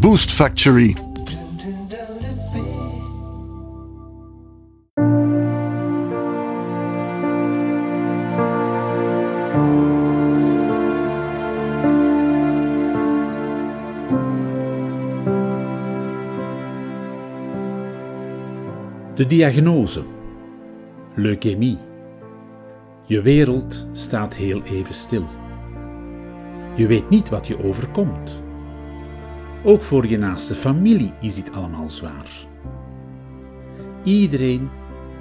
Boost Factory. De diagnose. Leukemie. Je wereld staat heel even stil. Je weet niet wat je overkomt. Ook voor je naaste familie is dit allemaal zwaar. Iedereen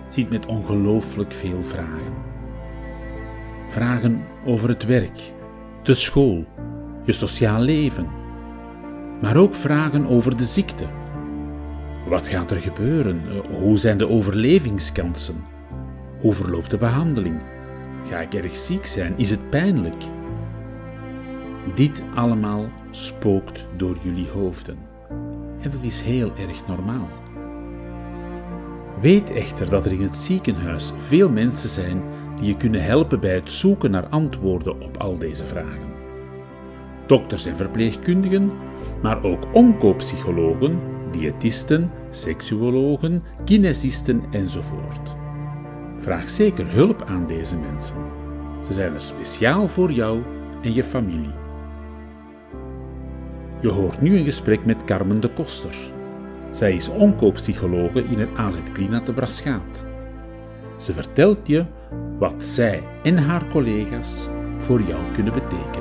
ziet met ongelooflijk veel vragen. Vragen over het werk, de school, je sociaal leven, maar ook vragen over de ziekte. Wat gaat er gebeuren? Hoe zijn de overlevingskansen? Hoe verloopt de behandeling? Ga ik erg ziek zijn? Is het pijnlijk? Dit allemaal spookt door jullie hoofden. En dat is heel erg normaal. Weet echter dat er in het ziekenhuis veel mensen zijn die je kunnen helpen bij het zoeken naar antwoorden op al deze vragen. Dokters en verpleegkundigen, maar ook onkoopsychologen, diëtisten, seksuologen, kinesisten enzovoort. Vraag zeker hulp aan deze mensen. Ze zijn er speciaal voor jou en je familie. Je hoort nu een gesprek met Carmen de Koster. Zij is onkooppsychologe in het AZ Clina te Braschaat. Ze vertelt je wat zij en haar collega's voor jou kunnen betekenen.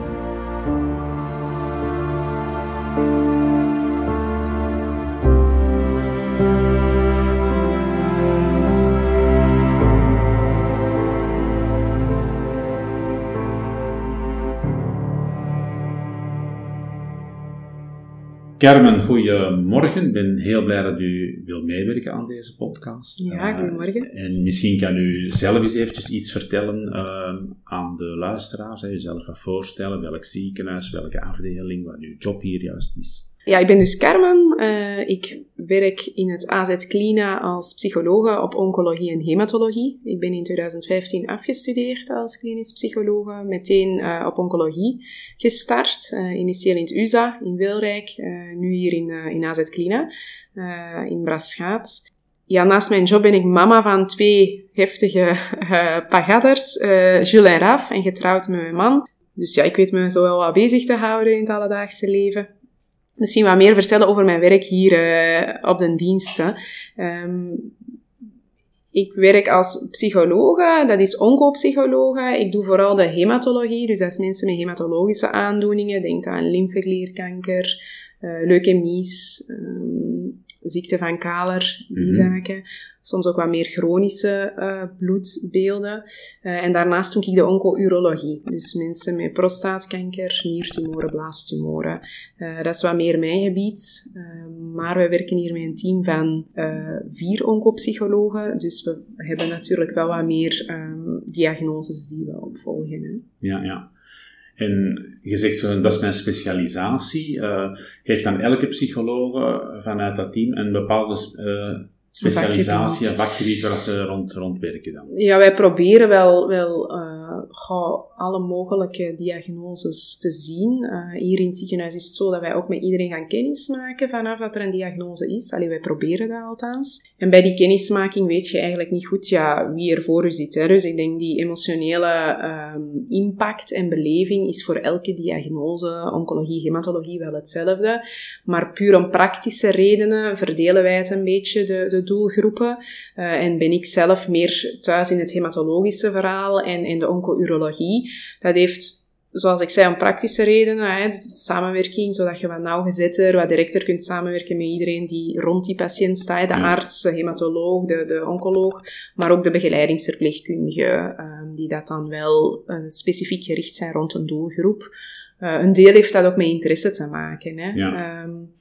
Carmen, goedemorgen. Ik ben heel blij dat u wil meewerken aan deze podcast. Ja, goedemorgen. Uh, en misschien kan u zelf eens eventjes iets vertellen uh, aan de luisteraars. Hè, jezelf wat voorstellen, welk ziekenhuis, welke afdeling, wat uw job hier juist is. Ja, ik ben dus Carmen. Uh, ik werk in het AZ Clina als psychologe op oncologie en hematologie. Ik ben in 2015 afgestudeerd als klinisch psychologe, meteen uh, op oncologie gestart. Uh, initieel in het USA in Wilrijk, nu hier in, in AZ in Braschaat. Ja, naast mijn job ben ik mama van twee heftige pagaders, Jules en Raf, en getrouwd met mijn man. Dus ja, ik weet me zo wel wat bezig te houden in het alledaagse leven misschien wat meer vertellen over mijn werk hier uh, op de diensten. Um, ik werk als psychologe, dat is onkoopsychologe. Ik doe vooral de hematologie, dus dat is mensen met hematologische aandoeningen. Denk aan lymfeklierkanker, uh, leukemies, um, ziekte van Kaler, die mm -hmm. zaken soms ook wat meer chronische uh, bloedbeelden. Uh, en daarnaast doe ik de onco-urologie. Dus mensen met prostaatkanker, niertumoren, blaastumoren. Uh, dat is wat meer mijn gebied. maar we werken hier met een team van vier oncopsychologen. Dus we hebben natuurlijk wel wat meer um, diagnoses die we opvolgen. Hè. Ja, ja. En je zegt, dat is mijn specialisatie. Uh, heeft dan elke psycholoog vanuit dat team een bepaalde specialisatie vakgebied waar ze rond, rond werken dan? Ja, wij proberen wel, wel uh, alle mogelijke diagnoses te zien. Uh, hier in het ziekenhuis is het zo dat wij ook met iedereen gaan kennismaken vanaf dat er een diagnose is. Allee, wij proberen dat althans. En bij die kennismaking weet je eigenlijk niet goed ja, wie er voor u zit. Hè. Dus ik denk die emotionele um, impact en beleving is voor elke diagnose, oncologie, hematologie wel hetzelfde. Maar puur om praktische redenen verdelen wij het een beetje, de, de doelgroepen. Uh, en ben ik zelf meer thuis in het hematologische verhaal en, en de onco-urologie. Dat heeft zoals ik zei, om praktische redenen, hè, dus samenwerking, zodat je wat nauwgezetter, wat directer kunt samenwerken met iedereen die rond die patiënt staat, de arts, de hematoloog, de, de oncoloog, maar ook de begeleidingsverpleegkundige, um, die dat dan wel uh, specifiek gericht zijn rond een doelgroep. Uh, een deel heeft dat ook met interesse te maken. Hè. Ja. Um,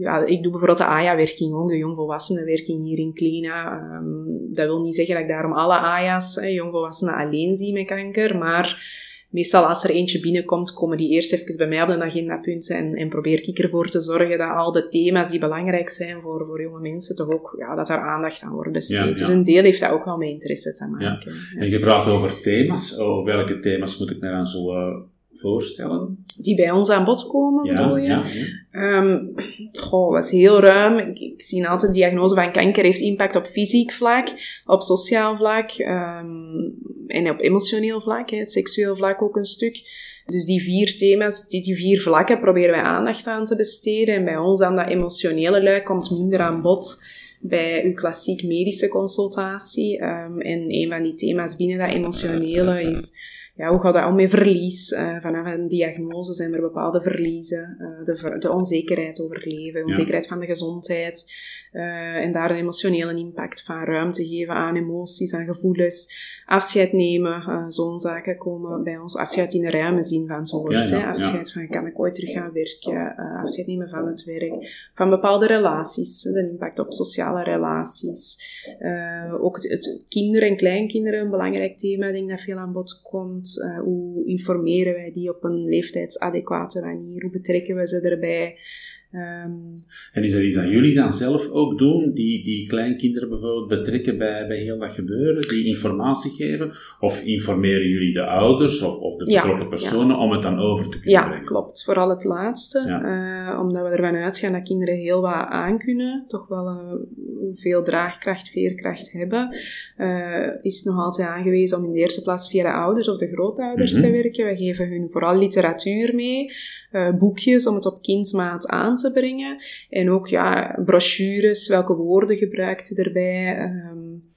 ja, ik doe bijvoorbeeld de AYA-werking ook, de jongvolwassenenwerking hier in Klina. Ehm, dat wil niet zeggen dat ik daarom alle AYA's, jongvolwassenen, alleen zie met kanker, maar meestal als er eentje binnenkomt, komen die eerst even bij mij op de agendapunt en, en probeer ik ervoor te zorgen dat al de thema's die belangrijk zijn voor, voor jonge mensen, toch ook, ja, dat daar aandacht aan wordt besteed. Dus een deel heeft dat ook wel met interesse te maken. Ja. En je praat over thema's. Oh, welke thema's moet ik mij dan zo uh, voorstellen? Die bij ons aan bod komen, bedoel je? Ja, um, goh, dat is heel ruim. Ik, zie altijd, diagnose van kanker heeft impact op fysiek vlak, op sociaal vlak um, en op emotioneel vlak, hè, seksueel vlak ook een stuk. Dus die vier thema's, die, die vier vlakken proberen wij aandacht aan te besteden. En bij ons dan dat emotionele luik komt minder aan bod bij uw klassiek medische consultatie. Um, en een van die thema's binnen dat emotionele is ja, hoe gaat dat om met verlies? Uh, vanaf een diagnose zijn er bepaalde verliezen. Uh, de, de, onzekerheid over het leven, onzekerheid van de gezondheid. Uh, en daar een emotionele impact van ruimte geven aan emoties, aan gevoelens. Afscheid nemen, zo'n zaken komen bij ons. Afscheid in de ruime zin van zo'n woord. Ja, ja, afscheid van, kan ik ooit terug gaan werken? afscheid nemen van het werk. Van bepaalde relaties, de impact op sociale relaties. ook het, het, kinderen en kleinkinderen, een belangrijk thema, ik denk dat veel aan bod komt. Uh, hoe informeren wij die op een leeftijdsadequate manier? Hoe betrekken we ze erbij? Um, en is er iets aan jullie dan zelf ook doen, die, die kleinkinderen bijvoorbeeld betrekken bij, bij heel dat gebeuren, die informatie geven? Of informeren jullie de ouders of, of de betrokken personen om het dan over te kunnen ja, brengen? Ja, klopt. Vooral het laatste. Uh, omdat we ervan uitgaan dat kinderen heel wat aankunnen, toch wel uh, veel draagkracht, veerkracht hebben, uh, is nog altijd aangewezen om in de eerste plaats via de ouders of de grootouders mm -hmm. te werken. We geven hun vooral literatuur mee uh, boekjes om het op kindmaat aan te brengen. En ook ja, brochures, welke woorden gebruikt je erbij. Um,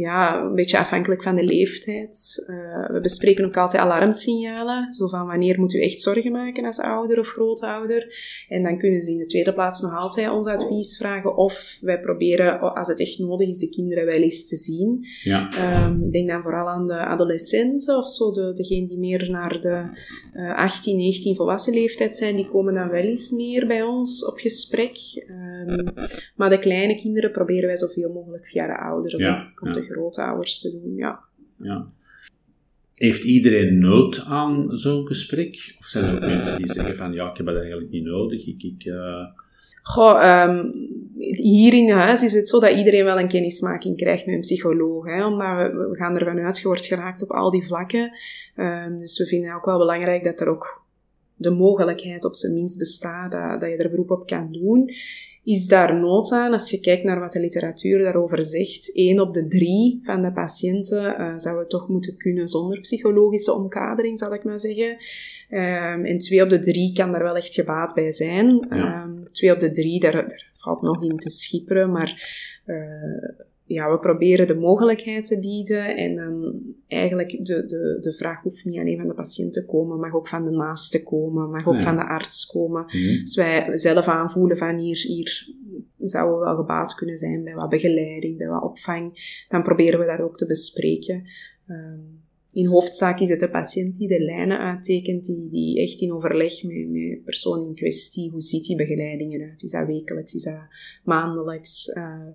ja, een beetje afhankelijk van de leeftijd. Uh, we bespreken ook altijd alarmsignalen. Zo van wanneer moet u echt zorgen maken als ouder of grootouder. En dan kunnen ze in de tweede plaats nog altijd ons advies vragen. Of wij proberen, als het echt nodig is, de kinderen wel eens te zien. Ja. Um, ik denk dan vooral aan de adolescenten of zo. De, degenen die meer naar de uh, 18, 19 volwassen leeftijd zijn, die komen dan wel eens meer bij ons op gesprek. Um, maar de kleine kinderen proberen wij zoveel mogelijk via de ouders of, ja, de, of de grootouders te doen, ja. ja. Heeft iedereen nood aan zo'n gesprek? Of zijn er ook mensen die zeggen van, ja, ik heb dat eigenlijk niet nodig, ik... ik uh... Goh, um, hier in huis is het zo dat iedereen wel een kennismaking krijgt met een psycholoog. Hè, omdat we, we gaan ervan uit, je wordt geraakt op al die vlakken. Um, dus we vinden ook wel belangrijk dat er ook de mogelijkheid op zijn minst bestaat, dat, dat je er beroep op kan doen is daar nood aan. Als je kijkt naar wat de literatuur daarover zegt, één op de drie van de patiënten uh, zou het toch moeten kunnen zonder psychologische omkadering, zal ik maar zeggen. Um, en twee op de drie kan daar wel echt gebaat bij zijn. Ja. Um, twee op de drie, daar, daar, valt nog in te schipperen, maar uh, ja, we proberen de mogelijkheid te bieden en dan eigenlijk de, de, de vraag hoeft niet alleen van de patiënt te komen, mag ook van de naaste komen, mag ook ja. van de arts komen. Mm Als wij zelf aanvoelen van hier, hier zouden we wel gebaat kunnen zijn bij wat begeleiding, bij wat opvang, dan proberen we dat ook te bespreken. Um, in hoofdzaak is het de patiënt die de lijnen uittekent, die, die echt in overleg met, met de persoon in kwestie, hoe ziet die begeleiding eruit? Is dat wekelijks, is dat maandelijks? Uh,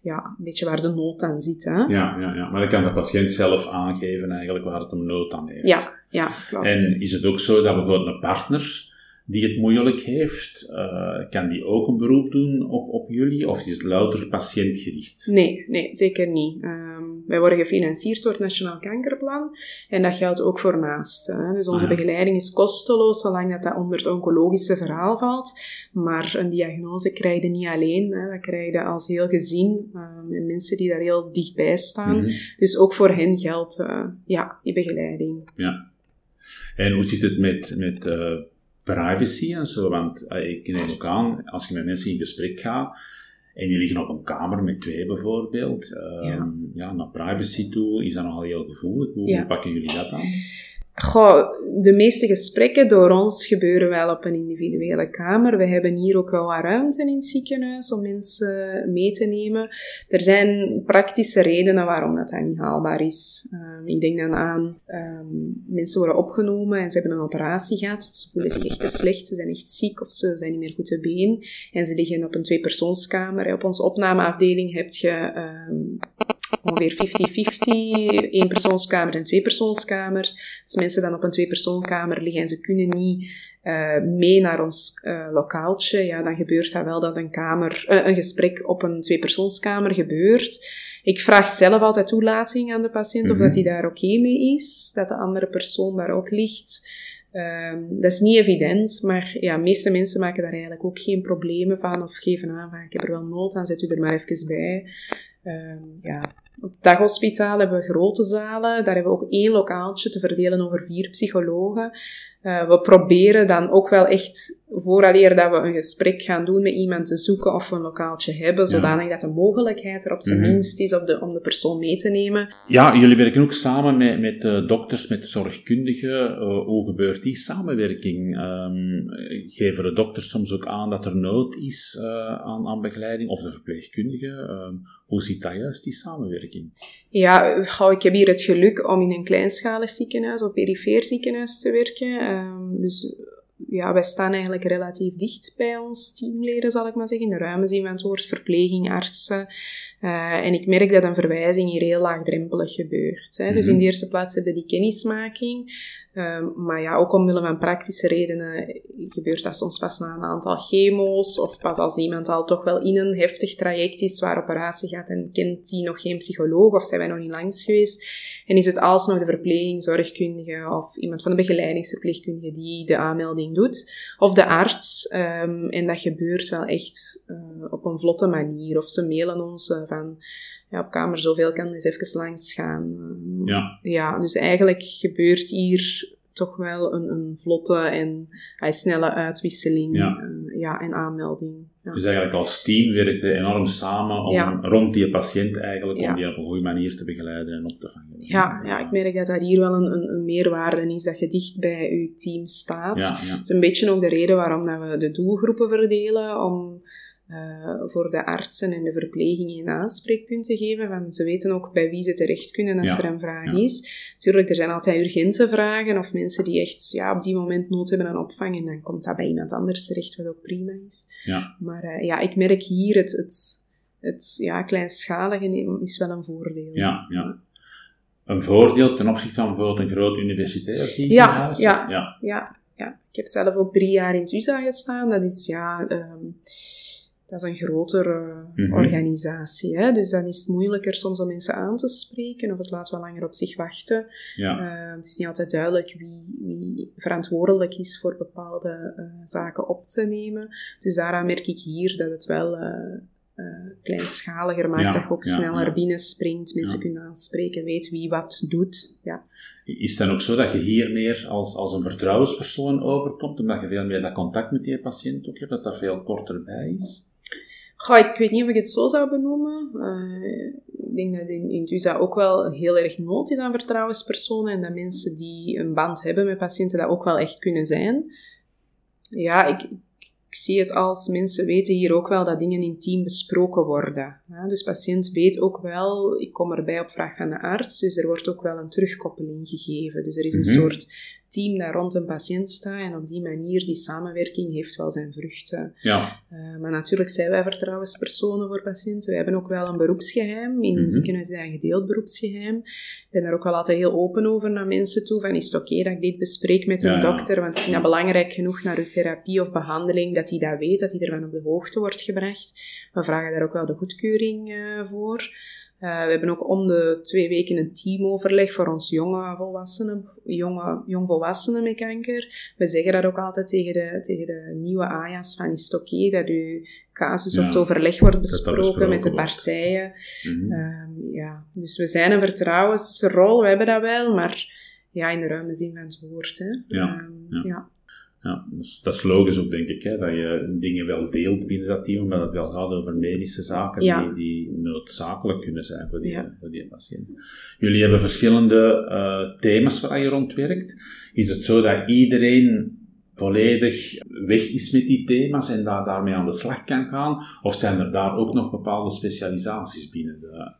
ja, een beetje waar de nood aan zit. Hè? Ja, ja, ja, maar dan kan de patiënt zelf aangeven eigenlijk waar het om nood aan heeft. Ja, ja, klopt. En is het ook zo dat bijvoorbeeld een partner die het moeilijk heeft, uh, kan die ook een beroep doen op, op jullie? Of is het louter patiëntgericht? Nee, nee, zeker niet. Um, wij worden gefinancierd door het Nationaal Kankerplan en dat geldt ook voor naasten. Dus onze ah, ja. begeleiding is kosteloos, zolang dat, dat onder het oncologische verhaal valt. Maar een diagnose krijg je niet alleen, hè. dat krijg je als heel gezin, uh, met mensen die daar heel dichtbij staan. Mm -hmm. Dus ook voor hen geldt uh, ja, die begeleiding. Ja. En hoe zit het met... met privacy en zo. Want uh, ik neem ook aan, als je met mensen in gesprek gaat en die liggen op een kamer met twee bijvoorbeeld, um, ja. ja. naar privacy toe is dat nogal heel gevoelig. Hoe, ja. pakken jullie dat aan? Goh, de meeste gesprekken door ons gebeuren wel op een individuele kamer. We hebben hier ook wel wat ruimte in het ziekenhuis om mensen mee te nemen. Er zijn praktische redenen waarom dat, niet haalbaar is. Um, ik denk dan aan um, mensen worden opgenomen en ze hebben een operatie gehad. Of ze voelen zich echt te slecht, ze zijn echt ziek of ze zijn niet meer goed te been. En ze liggen op een tweepersoonskamer. Op onze opnameafdeling heb je um, ongeveer 50-50, één persoonskamer en twee persoonskamers. Als mensen dan op een twee persoonkamer liggen en ze kunnen niet uh, mee naar ons uh, lokaaltje, ja, dan gebeurt dat wel dat een, kamer, uh, een gesprek op een tweepersoonskamer gebeurt. Ik vraag zelf altijd toelating aan de patiënt mm -hmm. of dat hij daar oké okay mee is, dat de andere persoon daar ook ligt. Um, dat is niet evident, maar ja, de meeste mensen maken daar eigenlijk ook geen problemen van of geven aan van ik heb er wel nood aan, zet u er maar even bij. Um, ja, op daghospitaal hebben we grote zalen. Daar hebben we ook één lokaaltje te verdelen over vier psychologen. Uh, we proberen dan ook wel echt, vooraleer dat we een gesprek gaan doen met iemand, te zoeken of we een lokaaltje hebben, ja. zodanig dat de mogelijkheid er op zijn mm -hmm. minst is om de, om de persoon mee te nemen. Ja, jullie werken ook samen met, met uh, dokters, met zorgkundigen. Uh, hoe gebeurt die samenwerking? Um, geven de dokters soms ook aan dat er nood is aan, aan begeleiding, of de verpleegkundigen? Um, hoe ziet dat juist, die samenwerking? Ja, ik heb hier het geluk om in een kleinschalig ziekenhuis, of perifeer ziekenhuis te werken. Um, dus ja, wij staan eigenlijk relatief dicht bij ons teamleden, zal ik maar zeggen. In de ruime zin van het verpleging, artsen. Uh, en ik merk dat een verwijzing hier heel laagdrempelig gebeurt. Hè. Mm -hmm. Dus in de eerste plaats heb je die kennismaking. Um, maar ja, ook omwille van praktische redenen gebeurt dat soms pas na een aantal chemo's of pas als iemand al toch wel in een heftig traject is waar operatie gaat en kent die nog geen psycholoog of zijn wij nog niet langs geweest. En is het alsnog de verpleging, zorgkundige of iemand van de begeleidingsverpleegkundige die de aanmelding doet. Of de arts. Um, en dat gebeurt wel echt uh, op een vlotte manier. Of ze mailen ons uh, van ja, op kamer zoveel kan eens even langs gaan. Ja. ja, dus eigenlijk gebeurt hier toch wel een, een vlotte en uh, snelle uitwisseling ja. Uh, ja, en aanmelding. Ja. Dus eigenlijk als team werkt je enorm samen om, rond die patiënt eigenlijk, om die op een goede manier te begeleiden en op te vangen. Ja, ja ik merk dat dat hier wel een, een, een meerwaarde is, dat je dicht bij je team staat. Het is een beetje ook de reden waarom dat we de doelgroepen verdelen, om uh, voor de artsen en de verpleging een aanspreekpunt te geven. Van ze weten ook bij wie ze terecht kunnen als ja. er een vraag ja. is. Tuurlijk, er zijn altijd urgente vragen of mensen die echt ja, op die moment nood hebben aan opvang. En dan komt dat bij iemand anders terecht, wat ook prima is. Ja. Maar uh, ja, ik merk hier het, het, het ja, kleinschalige is wel een voordeel. Ja, ja. Een voordeel ten opzichte van bijvoorbeeld een groot universitair ziekenhuis? Ja, ja, ja, ja, ja. Ik heb zelf ook drie jaar in het USA gestaan. Dat is ja... Um, dat is een grotere mm -hmm. organisatie. Hè? Dus dan is het moeilijker soms om mensen aan te spreken of het laat wel langer op zich wachten. Ja. Uh, het is niet altijd duidelijk wie, wie verantwoordelijk is voor bepaalde uh, zaken op te nemen. Dus daaraan merk ik hier dat het wel uh, kleinschaliger maakt, ja, dat je ook ja, sneller binnenspringt, mensen kunt aanspreken, weet wie wat doet. Ja. Is het dan ook zo dat je hier meer als, als een vertrouwenspersoon overkomt, omdat je veel meer dat contact met die patiënt ook hebt, dat dat veel korter bij is? Goh, ik weet niet of ik het zo zou benoemen. Uh, ik denk dat in, in ook wel heel erg nood is aan vertrouwenspersonen en dat mensen die een band hebben met patiënten dat ook wel echt kunnen zijn. Ja, ik, ik zie het als mensen weten hier ook wel dat dingen intiem besproken worden. Ja, dus patiënt weet ook wel, ik kom erbij op vraag van de arts, dus er wordt ook wel een terugkoppeling gegeven. Dus er is een mm -hmm. soort team dat rond een patiënt staat en op die manier die samenwerking heeft wel zijn vruchten. Ja. Uh, maar natuurlijk zijn wij vertrouwenspersonen voor patiënten. We hebben ook wel een beroepsgeheim. In mm -hmm. een ziekenhuis is dat een gedeeld beroepsgeheim. Ik ben daar ook wel altijd heel open over naar mensen toe. Van, is het oké okay dat ik dit bespreek met een ja, dokter? Want ik vind dat belangrijk genoeg naar uw therapie of behandeling, dat hij dat weet, dat hij ervan op de hoogte wordt gebracht. We vragen daar ook wel de goedkeuring uh, voor. Uh, we hebben ook om de twee weken een teamoverleg voor ons jonge volwassenen, jonge, jongvolwassenen met kanker. We zeggen dat ook altijd tegen de, tegen de nieuwe AJA's van is het oké okay dat uw casus ja, op het overleg wordt besproken met de partijen. Mm -hmm. um, ja, dus we zijn een vertrouwensrol, we hebben dat wel, maar ja, in de ruime zin van het woord. Hè. Ja, um, ja. ja. Dus dat is logisch ook, denk ik, hè, dat je dingen wel deelt binnen dat team, maar dat het wel gaat over medische zaken Ja. die, die noodzakelijk kunnen zijn voor die, Ja. voor die patiënt. Jullie hebben verschillende eh, thema's waar je rond werkt. Is het zo dat iedereen volledig weg is met die thema's en daar, daarmee aan de slag kan gaan? Of zijn er daar ook nog bepaalde specialisaties binnen? De,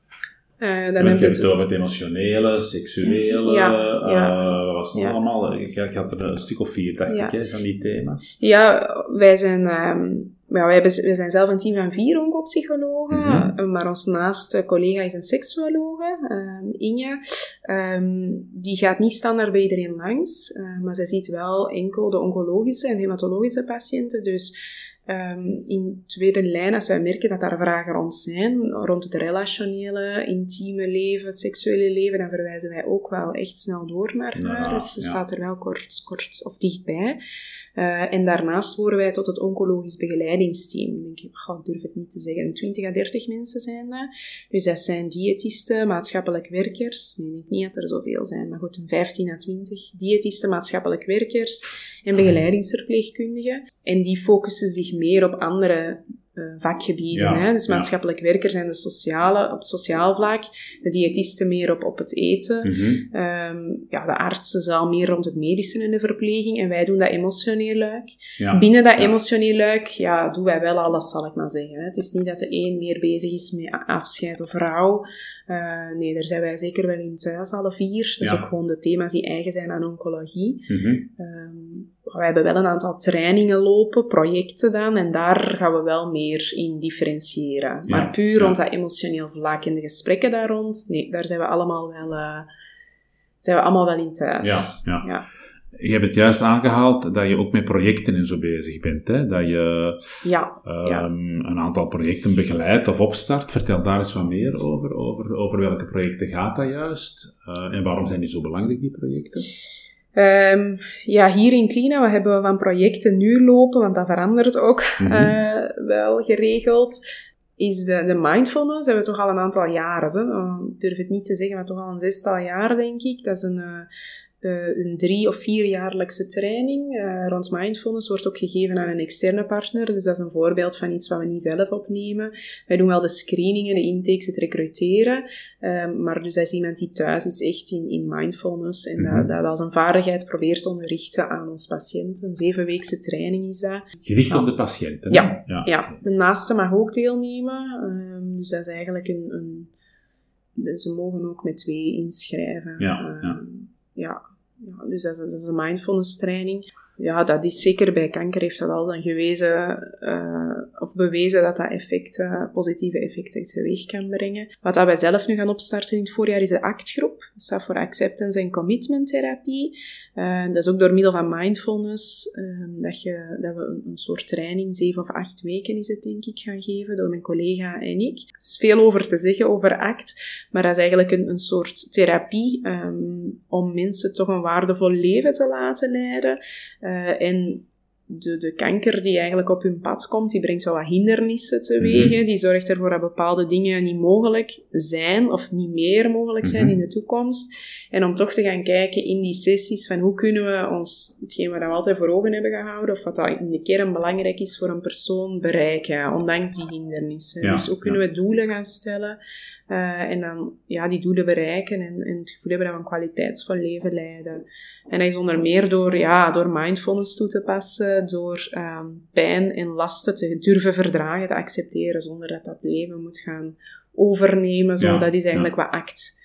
Eh, dan je het over het emotionele, seksuele, Ja, eh, wat was het Ja. allemaal? Ik, ik had er een stuk of vier, dacht ik, hè, van die thema's. Ja, wij zijn, ehm, ja, wij, hebben, wij zijn zelf een team van vier oncopsychologen, Mhm. eh, maar ons naaste collega is een seksuologe, ehm, Inge. Ehm, die gaat niet standaard bij iedereen langs, eh, maar zij ziet wel enkel de oncologische en hematologische patiënten. Dus ehm, in tweede lijn, als wij merken dat daar vragen rond zijn, rond het relationele, intieme leven, seksuele leven, dan verwijzen wij ook wel echt snel door naar Ja, haar. Dus ze ja. staat er wel kort, kort of dichtbij. Eh, en daarnaast horen wij tot het oncologisch begeleidingsteam. Ik denk, ik durf het niet te zeggen, 20 à 30 mensen zijn dat. Dus dat zijn diëtisten, maatschappelijk werkers. Nee, ik denk niet dat er zoveel zijn, maar goed, een 15 à 20. Diëtisten, maatschappelijk werkers en begeleidingsverpleegkundigen. En die focussen zich meer op andere vakgebieden. Ja, hè? Dus ja. maatschappelijk werkers zijn de sociale, op sociaal vlak. De diëtisten meer op, op het eten. Mhm. Ehm, ja, de artsen zal meer rond het medische en de verpleging. En wij doen dat emotioneel luik. Ja. Binnen dat emotioneel luik, ja, doen wij wel alles, zal ik maar zeggen. hè. Het is niet dat de een meer bezig is met afscheid of rouw. Eh, nee, daar zijn wij zeker wel in thuis, alle vier. Dat is Ja. ook gewoon de thema's die eigen zijn aan oncologie. Mhm. Ehm, we hebben wel een aantal trainingen lopen, projecten dan, en daar gaan we wel meer in differentiëren. Ja, Maar puur ja. rond dat emotioneel vlak en de gesprekken daar rond, nee, daar zijn we allemaal wel, eh, zijn we allemaal wel in thuis. Ja, ja. Je hebt het juist aangehaald dat je ook met projecten en zo bezig bent. Hè? Dat je Ja, ehm, Ja. een aantal projecten begeleidt of opstart. Vertel daar eens wat meer over. Over, over welke projecten gaat dat juist? Eh, en waarom zijn die zo belangrijk, die projecten? Ehm, ja, hier in Klina wat hebben we van projecten nu lopen, want dat verandert ook Mhm. eh, wel geregeld. Is de, de mindfulness, hebben we toch al een aantal jaren. Hè? Ik durf het niet te zeggen, maar toch al een zestal jaar, denk ik. Dat is een, eh, een drie- of vierjaarlijkse training eh, rond mindfulness. Wordt ook gegeven aan een externe partner. Dus dat is een voorbeeld van iets wat we niet zelf opnemen. Wij doen wel de screeningen, de intakes, het recruteren. Ehm, maar dus dat is iemand die thuis is echt in, in mindfulness en Mhm. dat, dat als een vaardigheid probeert te onderrichten aan ons patiënt. Een zevenweekse training is dat. Gericht Ja. op de patiënten. Ja, Ja, de naaste mag ook deelnemen. Ehm, dus dat is eigenlijk een... een dus ze mogen ook met twee inschrijven. Ja, ja. Ehm, ja. Ja, dus dat is, een mindfulness training. Ja, dat is zeker bij kanker heeft dat al dan gewezen eh, of bewezen dat dat effecten, positieve effecten teweeg kan brengen. Wat dat wij zelf nu gaan opstarten in het voorjaar is de ACT-groep. Dat staat voor Acceptance en Commitment Therapie. Eh, dat is ook door middel van mindfulness ehm, dat, je, dat we een, een soort training, zeven of acht weken is het denk ik, gaan geven door mijn collega en ik. Er is veel over te zeggen over ACT, maar dat is eigenlijk een, een soort therapie ehm, om mensen toch een waardevol leven te laten leiden. Eh, en de, de kanker die eigenlijk op hun pad komt, die brengt wel wat hindernissen teweeg. Mhm. Die zorgt ervoor dat bepaalde dingen niet mogelijk zijn of niet meer mogelijk zijn Mhm. in de toekomst. En om toch te gaan kijken in die sessies van hoe kunnen we ons, hetgeen wat we altijd voor ogen hebben gehouden, of wat dat in de kern belangrijk is voor een persoon, bereiken, ondanks die hindernissen. Ja, dus hoe kunnen we doelen gaan stellen eh, en dan ja, die doelen bereiken en, en het gevoel hebben dat we een kwaliteitsvol leven leiden. En dat is onder meer door, ja, door mindfulness toe te passen, door ehm, pijn en lasten te durven verdragen, te accepteren, zonder dat dat leven moet gaan overnemen. Zo, Ja, dat is eigenlijk wat ACT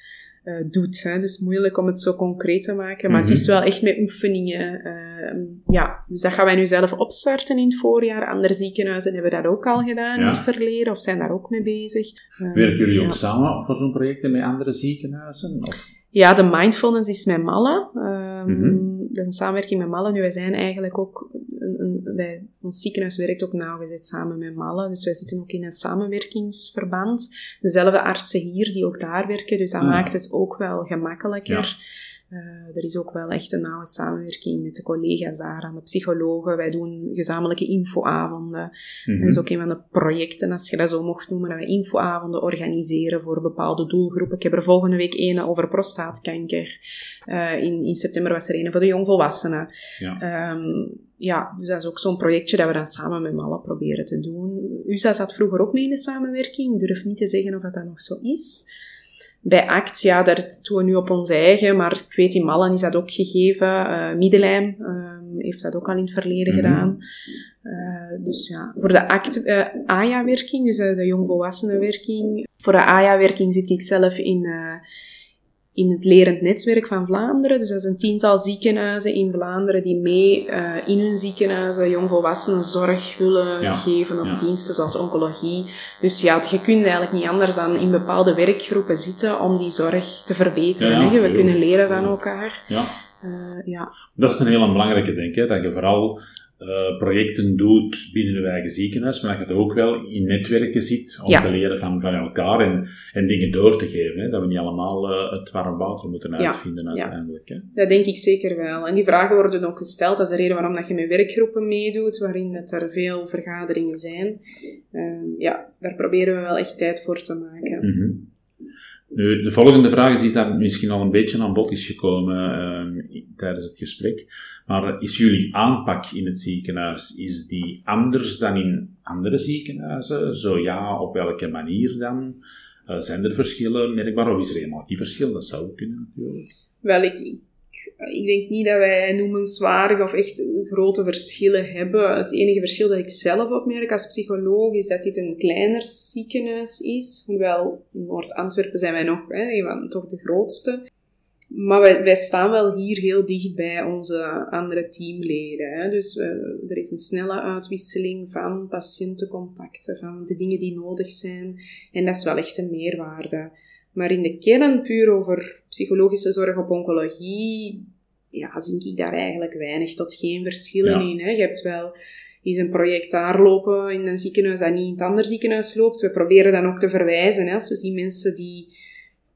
eh, doet. Hè. Dus moeilijk om het zo concreet te maken, maar Mhm. het is wel echt met oefeningen. ehm, ja, dus dat gaan wij nu zelf opstarten in het voorjaar. Andere ziekenhuizen hebben dat ook al gedaan Ja. in het verleden, of zijn daar ook mee bezig. Ehm, Werken jullie ook ja. samen voor zo'n projecten met andere ziekenhuizen? Of? Ja, de mindfulness is met Malle. Mhm. De samenwerking met Malle. Nu, wij zijn eigenlijk ook... Een, een, wij, ons ziekenhuis werkt ook nauwgezet samen met Malle. Dus wij zitten ook in een samenwerkingsverband. Dezelfde artsen hier die ook daar werken. Dus dat Ah. maakt het ook wel gemakkelijker. Uh, er is ook wel echt een nauwe samenwerking met de collega's daar aan de psychologen. Wij doen gezamenlijke infoavonden. Mhm. Dat is ook een van de projecten, als je dat zo mocht noemen, dat we infoavonden organiseren voor bepaalde doelgroepen. Ik heb er volgende week een over prostaatkanker. Uh, in, in september was er een voor de jongvolwassenen. Ja. Um, ja, dus dat is ook zo'n projectje dat we dan samen met Malle proberen te doen. USA zat vroeger ook mee in de samenwerking. Ik durf niet te zeggen of dat, dat nog zo is. Bij ACT, ja, daar doen we nu op ons eigen, maar ik weet in Mallen is dat ook gegeven. Uh, Middelheim uh, heeft dat ook al in het verleden Mhm. gedaan. Uh, dus ja, voor de ACT, uh, AYA-werking, dus de jongvolwassenenwerking. Voor de AYA-werking zit ik zelf in, in het lerend netwerk van Vlaanderen. Dus dat is een tiental ziekenhuizen in Vlaanderen die mee uh, in hun ziekenhuizen jongvolwassenen zorg willen Ja, geven op ja. diensten zoals oncologie. Dus ja, je kunt eigenlijk niet anders dan in bepaalde werkgroepen zitten om die zorg te verbeteren. Ja. We kunnen leren van elkaar. Ja, Uh, ja. dat is een hele belangrijke, denk ik. Dat je vooral eh, projecten doet binnen je eigen ziekenhuis, maar dat je het ook wel in netwerken ziet om Ja. te leren van, van elkaar en, en dingen door te geven. Hè. Dat we niet allemaal eh, het warm water moeten uitvinden ja. uiteindelijk. Hè. Dat denk ik zeker wel. En die vragen worden ook gesteld. Dat is de reden waarom dat je met werkgroepen meedoet, waarin dat er veel vergaderingen zijn. Uh, ja, daar proberen we wel echt tijd voor te maken. Mhm. Nu, de volgende vraag is iets dat misschien al een beetje aan bod is gekomen uh, tijdens het gesprek. Maar is jullie aanpak in het ziekenhuis, is die anders dan in andere ziekenhuizen? Zo ja, op welke manier dan? Uh, zijn er verschillen merkbaar of is er helemaal geen verschil? Dat zou kunnen natuurlijk. Wel, ik, ik, denk niet dat wij noemenswaardige of echt grote verschillen hebben. Het enige verschil dat ik zelf opmerk als psycholoog is dat dit een kleiner ziekenhuis is. Hoewel in Noord-Antwerpen zijn wij nog hè, toch de grootste. Maar wij, wij, staan wel hier heel dicht bij onze andere teamleden. Hè. Dus uh, er is een snelle uitwisseling van patiëntencontacten, van de dingen die nodig zijn. En dat is wel echt een meerwaarde. Maar in de kern, puur over psychologische zorg op oncologie, ja, zie ik daar eigenlijk weinig tot geen verschillen Ja. in. Hè. Je hebt wel eens een project daar lopen in een ziekenhuis dat niet in het andere ziekenhuis loopt. We proberen dan ook te verwijzen. Hè. Als we zien mensen die,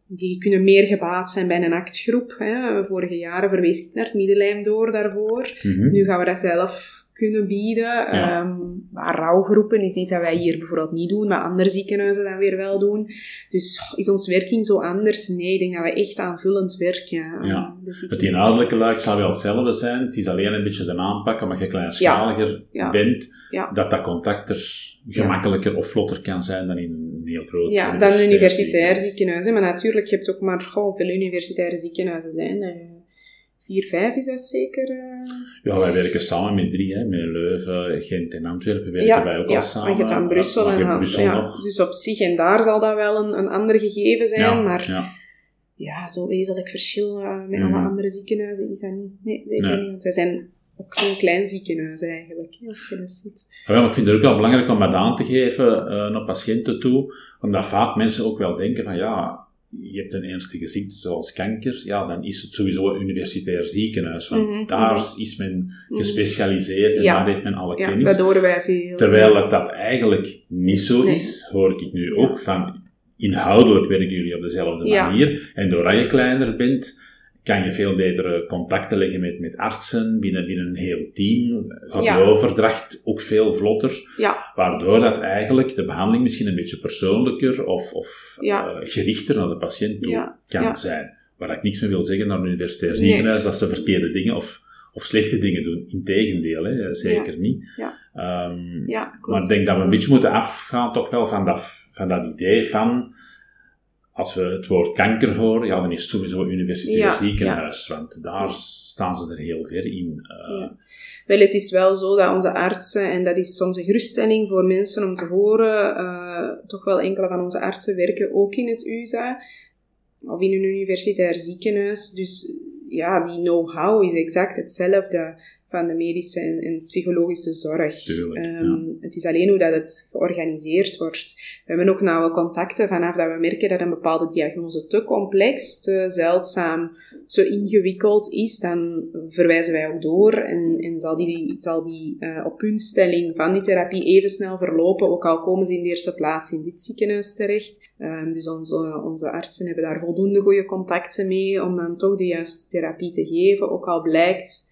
die kunnen meer gebaat zijn bij een actgroep. Hè. Vorige jaren verwees ik naar het Middellijm door daarvoor. Mhm. Nu gaan we dat zelf kunnen bieden. Ja. Um, maar rouwgroepen is iets dat wij hier bijvoorbeeld niet doen, maar andere ziekenhuizen dan weer wel doen. Dus is ons werking zo anders? Nee, ik denk dat we echt aanvullend werken. Ja. de Het ziekenhuizen. inhoudelijke luik zal wel hetzelfde zijn. Het is alleen een beetje de aanpak, omdat je kleinschaliger Ja. bent, dat dat contact er gemakkelijker of vlotter kan zijn dan in een heel groot Ja, dan een universitair ziekenhuis. Maar natuurlijk, je hebt ook maar goh, hoeveel universitaire ziekenhuizen zijn. Er? vier, vijf is dat zeker. eh? Ja, wij werken samen met drie, hè, met Leuven, Gent en Antwerpen werken ja, wij ook ja, al samen. maar je hebt aan Brussel en. Brussel Ja, nog. dus op zich, en daar zal dat wel een, een ander gegeven zijn, Ja, maar ja. ja, zo wezenlijk verschil uh, met Mhm. alle andere ziekenhuizen is dat niet. Nee, zeker Nee. niet. Want wij zijn ook geen klein ziekenhuis eigenlijk, als je dat ziet. Ja, maar ik vind het ook wel belangrijk om dat aan te geven uh, naar patiënten toe, omdat vaak mensen ook wel denken van ja, je hebt een ernstige ziekte zoals kanker, ja, dan is het sowieso een universitair ziekenhuis, want Mhm, daar mhm. is men Mhm. gespecialiseerd en Ja. daar heeft men alle Ja, kennis. dat horen wij veel. Terwijl het dat eigenlijk niet zo Nee. is, hoor ik nu ook van inhoudelijk werken jullie op dezelfde manier. En doordat je kleiner bent, kan je veel betere contacten leggen met, met artsen binnen, binnen een heel team. Gaat Ja. de overdracht ook veel vlotter, Ja, waardoor dat eigenlijk de behandeling misschien een beetje persoonlijker of, of Ja. eh, gerichter naar de patiënt toe kan zijn. Waar ik niks meer wil zeggen naar een universitair Nee. ziekenhuis, dat ze verkeerde dingen of, of slechte dingen doen. Integendeel, hè, zeker niet. Klopt. maar ik denk dat we een beetje moeten afgaan toch wel van dat, van dat idee van, als we het woord kanker horen, ja, dan is het sowieso een universitair Ja, ziekenhuis, want daar staan ze er heel ver in. Eh, Ja. Wel, het is wel zo dat onze artsen, en dat is onze geruststelling voor mensen om te horen, uh, toch wel enkele van onze artsen werken ook in het USA of in een universitair ziekenhuis. Dus ja, die know-how is exact hetzelfde. Van de medische en, psychologische zorg. Tuurlijk, ehm, Het is alleen hoe dat het georganiseerd wordt. We hebben ook nauwe contacten vanaf dat we merken dat een bepaalde diagnose te complex, te zeldzaam, te ingewikkeld is, dan verwijzen wij ook door en, en zal die, zal die uh, van die therapie even snel verlopen, ook al komen ze in de eerste plaats in dit ziekenhuis terecht. Um, dus onze, onze artsen hebben daar voldoende goede contacten mee om dan toch de juiste therapie te geven, ook al blijkt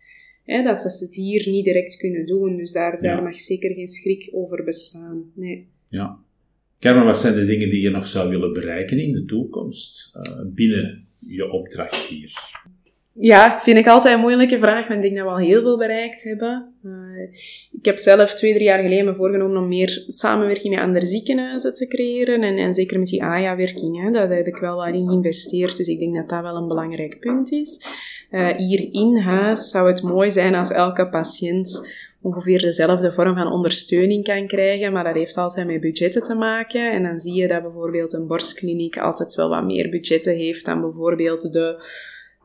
hè, dat ze het hier niet direct kunnen doen. Dus daar, daar mag zeker geen schrik over bestaan. Nee. Ja. Carmen, wat zijn de dingen die je nog zou willen bereiken in de toekomst uh, binnen je opdracht hier? Ja, vind ik altijd een moeilijke vraag, want ik denk dat we al heel veel bereikt hebben. Uh, ik heb zelf twee, drie jaar geleden me voorgenomen om meer samenwerking met andere ziekenhuizen te creëren. En, en zeker met die AYA-werking, daar heb ik wel in geïnvesteerd. Dus ik denk dat dat wel een belangrijk punt is. Uh, hier in huis zou het mooi zijn als elke patiënt ongeveer dezelfde vorm van ondersteuning kan krijgen, maar dat heeft altijd met budgetten te maken. En dan zie je dat bijvoorbeeld een borstkliniek altijd wel wat meer budgetten heeft dan bijvoorbeeld de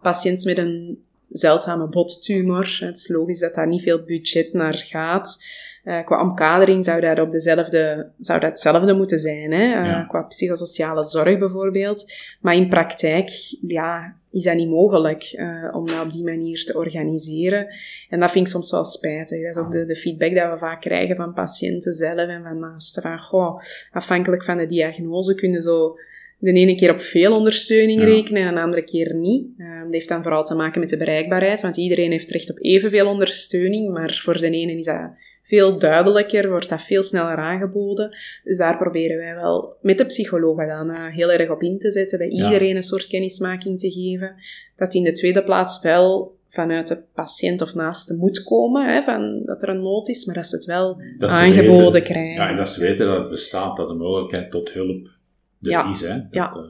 patiënt met een zeldzame bottumor. Het is logisch dat daar niet veel budget naar gaat. Uh, qua omkadering zou dat, op dezelfde, zou dat hetzelfde moeten zijn, hè? Uh, qua psychosociale zorg bijvoorbeeld. Maar in praktijk ja, is dat niet mogelijk uh, om dat op die manier te organiseren. En dat vind ik soms wel spijtig. Dat is ook de, de feedback dat we vaak krijgen van patiënten zelf en van naasten. Van, goh, afhankelijk van de diagnose kunnen zo de ene keer op veel ondersteuning rekenen en de andere keer niet. Um, dat heeft dan vooral te maken met de bereikbaarheid, want iedereen heeft recht op evenveel ondersteuning, maar voor de ene is dat veel duidelijker, wordt dat veel sneller aangeboden. Dus daar proberen wij wel met de psychologen dan uh, heel erg op in te zetten, bij iedereen een soort kennismaking te geven. Dat in de tweede plaats wel vanuit de patiënt of naaste moet komen, hè, van, dat er een nood is, maar dat ze het wel aangeboden krijgen. Ja, en dat ze weten dat het bestaat, dat de mogelijkheid tot hulp er ja. is. Hè, ja. Eh,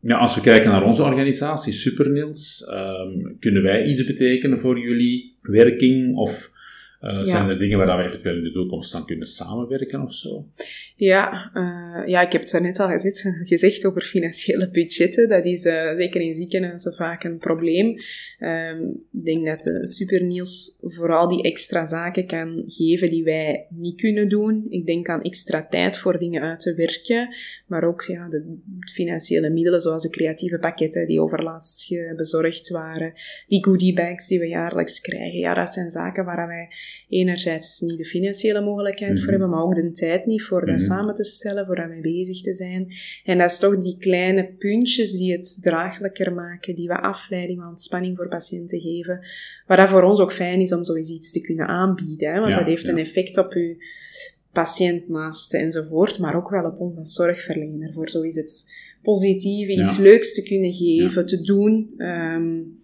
ja, als we kijken naar onze organisatie, Supernils, um, kunnen wij iets betekenen voor jullie werking of uh, Zijn er dingen waar we eventueel in de toekomst aan kunnen samenwerken of zo? Ja, uh, ja ik heb het net al gezegd, gezegd over financiële budgetten. Dat is uh, zeker in ziekenhuizen vaak een probleem. Um, ik denk dat uh, Superniels vooral die extra zaken kan geven die wij niet kunnen doen. Ik denk aan extra tijd voor dingen uit te werken, maar ook ja, de financiële middelen zoals de creatieve pakketten die overlaatst bezorgd waren, die goodie bags die we jaarlijks krijgen. Ja, dat zijn zaken waar wij enerzijds niet de financiële mogelijkheid voor mhm. hebben, maar ook de tijd niet voor dat mhm. samen te stellen, voor daarmee bezig te zijn. En dat is toch die kleine puntjes die het draaglijker maken, die wat afleiding, wat ontspanning voor patiënten geven. Waar dat voor ons ook fijn is om zoiets iets te kunnen aanbieden, hè, want dat heeft een effect op uw patiënt naaste enzovoort, maar ook wel op ons als zorgverlener, voor zoiets positief, iets leuks te kunnen geven, te doen. Um,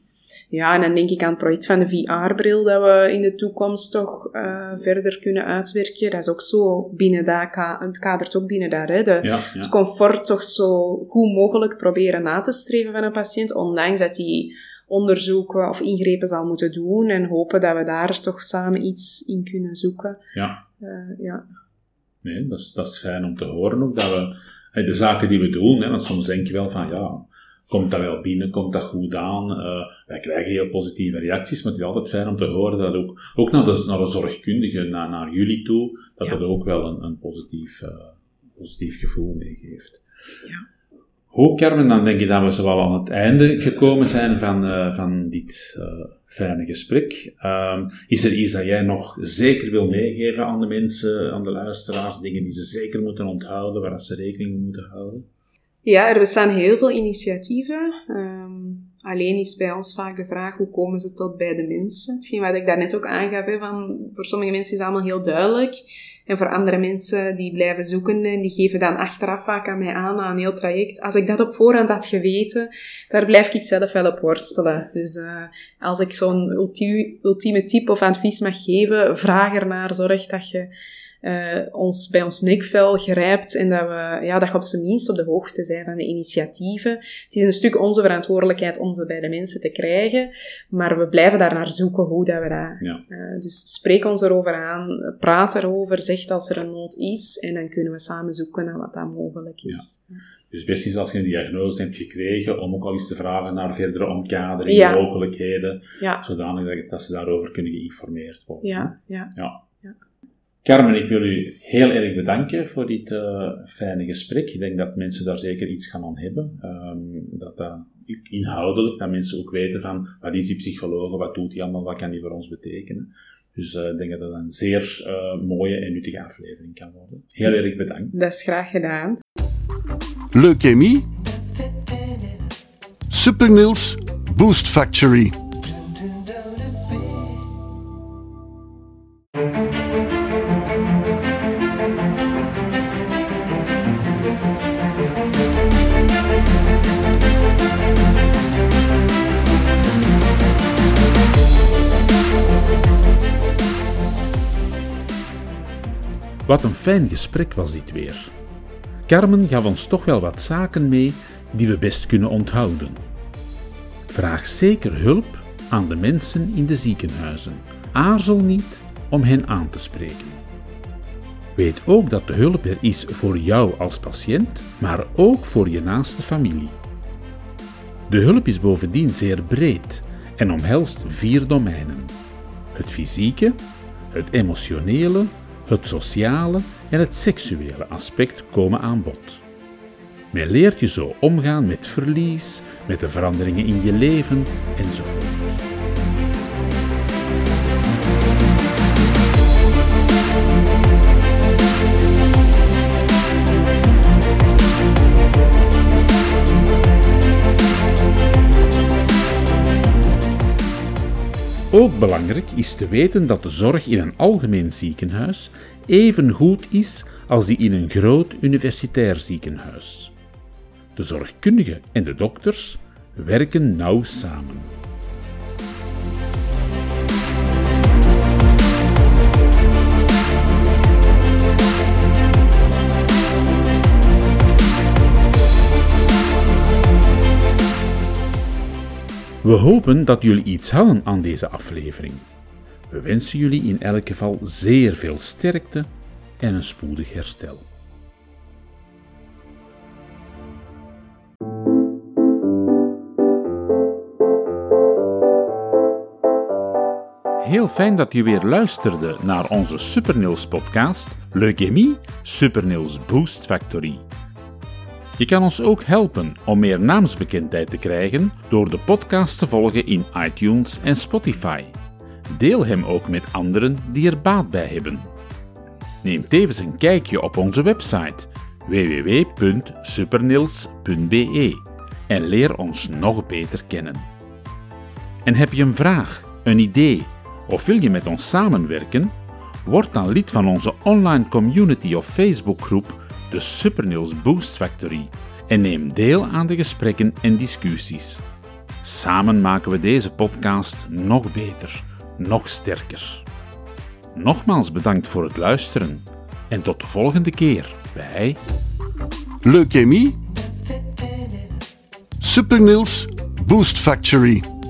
ja, en dan denk ik aan het project van de VR-bril dat we in de toekomst toch uh, verder kunnen uitwerken. Dat is ook zo binnen dat, het kadert ook binnen daar. Hè, de, ja, ja. Het comfort toch zo goed mogelijk proberen na te streven van een patiënt, ondanks dat hij onderzoeken of ingrepen zal moeten doen en hopen dat we daar toch samen iets in kunnen zoeken. Ja. Uh, ja. Nee, dat is, dat is fijn om te horen ook, dat we de zaken die we doen, hè, want soms denk je wel van, ja, komt dat wel binnen, komt dat goed aan. Uh, wij krijgen heel positieve reacties, maar het is altijd fijn om te horen dat ook, ook naar de, naar de zorgkundige, naar, naar jullie toe, dat ja. dat ook wel een, een positief, uh, positief gevoel meegeeft. Ja. Hoe, Carmen, dan denk je dat we zowel aan het einde gekomen zijn van, uh, van dit fijne gesprek. Um, is er iets dat jij nog zeker wil meegeven aan de mensen, aan de luisteraars, dingen die ze zeker moeten onthouden, waar ze rekening mee moeten houden? Ja, er bestaan heel veel initiatieven. Um, alleen is bij ons vaak de vraag, hoe komen ze tot bij de mensen? Hetgeen wat ik daarnet ook aangaf, hè, van, voor sommige mensen is het allemaal heel duidelijk. En voor andere mensen, die blijven zoeken en die geven dan achteraf vaak aan mij aan, aan een heel traject. Als ik dat op voorhand had geweten, daar blijf ik zelf wel op worstelen. Dus uh, als ik zo'n ultieme tip of advies mag geven, vraag ernaar, zorg dat je uh, ons bij ons nekvel grijpt en dat we, ja, dat je op zijn minst op de hoogte zijn van de initiatieven. Het is een stuk onze verantwoordelijkheid om ze bij de mensen te krijgen, maar we blijven daar naar zoeken hoe dat we dat... Ja. Uh, dus spreek ons erover aan, praat erover, zeg als er een nood is en dan kunnen we samen zoeken naar wat dat mogelijk is. Ja. Dus best eens als je een diagnose hebt gekregen, om ook al eens te vragen naar verdere omkadering, Ja. mogelijkheden, zodanig dat, dat ze daarover kunnen geïnformeerd worden. ja, ja. Carmen, ik wil u heel erg bedanken voor dit eh, fijne gesprek. Ik denk dat mensen daar zeker iets gaan aan hebben. Ehm, dat dat inhoudelijk, dat mensen ook weten van wat is die psycholoog, wat doet hij allemaal, wat kan die voor ons betekenen. Dus eh, ik denk dat dat een zeer eh, mooie en nuttige aflevering kan worden. Heel erg bedankt. Dat is graag gedaan. Leukemie. Supernils Boost Factory. Fijn gesprek was dit weer. Carmen gaf ons toch wel wat zaken mee die we best kunnen onthouden. Vraag zeker hulp aan de mensen in de ziekenhuizen. Aarzel niet om hen aan te spreken. Weet ook dat de hulp er is voor jou als patiënt, maar ook voor je naaste familie. De hulp is bovendien zeer breed en omhelst vier domeinen: het fysieke, het emotionele, het sociale en het seksuele aspect komen aan bod. Men leert je zo omgaan met verlies, met de veranderingen in je leven enzovoort. Ook belangrijk is te weten dat de zorg in een algemeen ziekenhuis even goed is als die in een groot universitair ziekenhuis. De zorgkundigen en de dokters werken nauw samen. We hopen dat jullie iets hadden aan deze aflevering. We wensen jullie in elk geval zeer veel sterkte en een spoedig herstel. Heel fijn dat je weer luisterde naar onze Supernails podcast Leukemie Supernails Boost Factory. Je kan ons ook helpen om meer naamsbekendheid te krijgen door de podcast te volgen in iTunes en Spotify. Deel hem ook met anderen die er baat bij hebben. Neem tevens een kijkje op onze website www.supernils.be en leer ons nog beter kennen. En heb je een vraag, een idee of wil je met ons samenwerken? Word dan lid van onze online community of Facebookgroep de Supernails Boost Factory en neem deel aan de gesprekken en discussies. Samen maken we deze podcast nog beter, nog sterker. Nogmaals bedankt voor het luisteren en tot de volgende keer bij Leukemie. Supernils Boost Factory.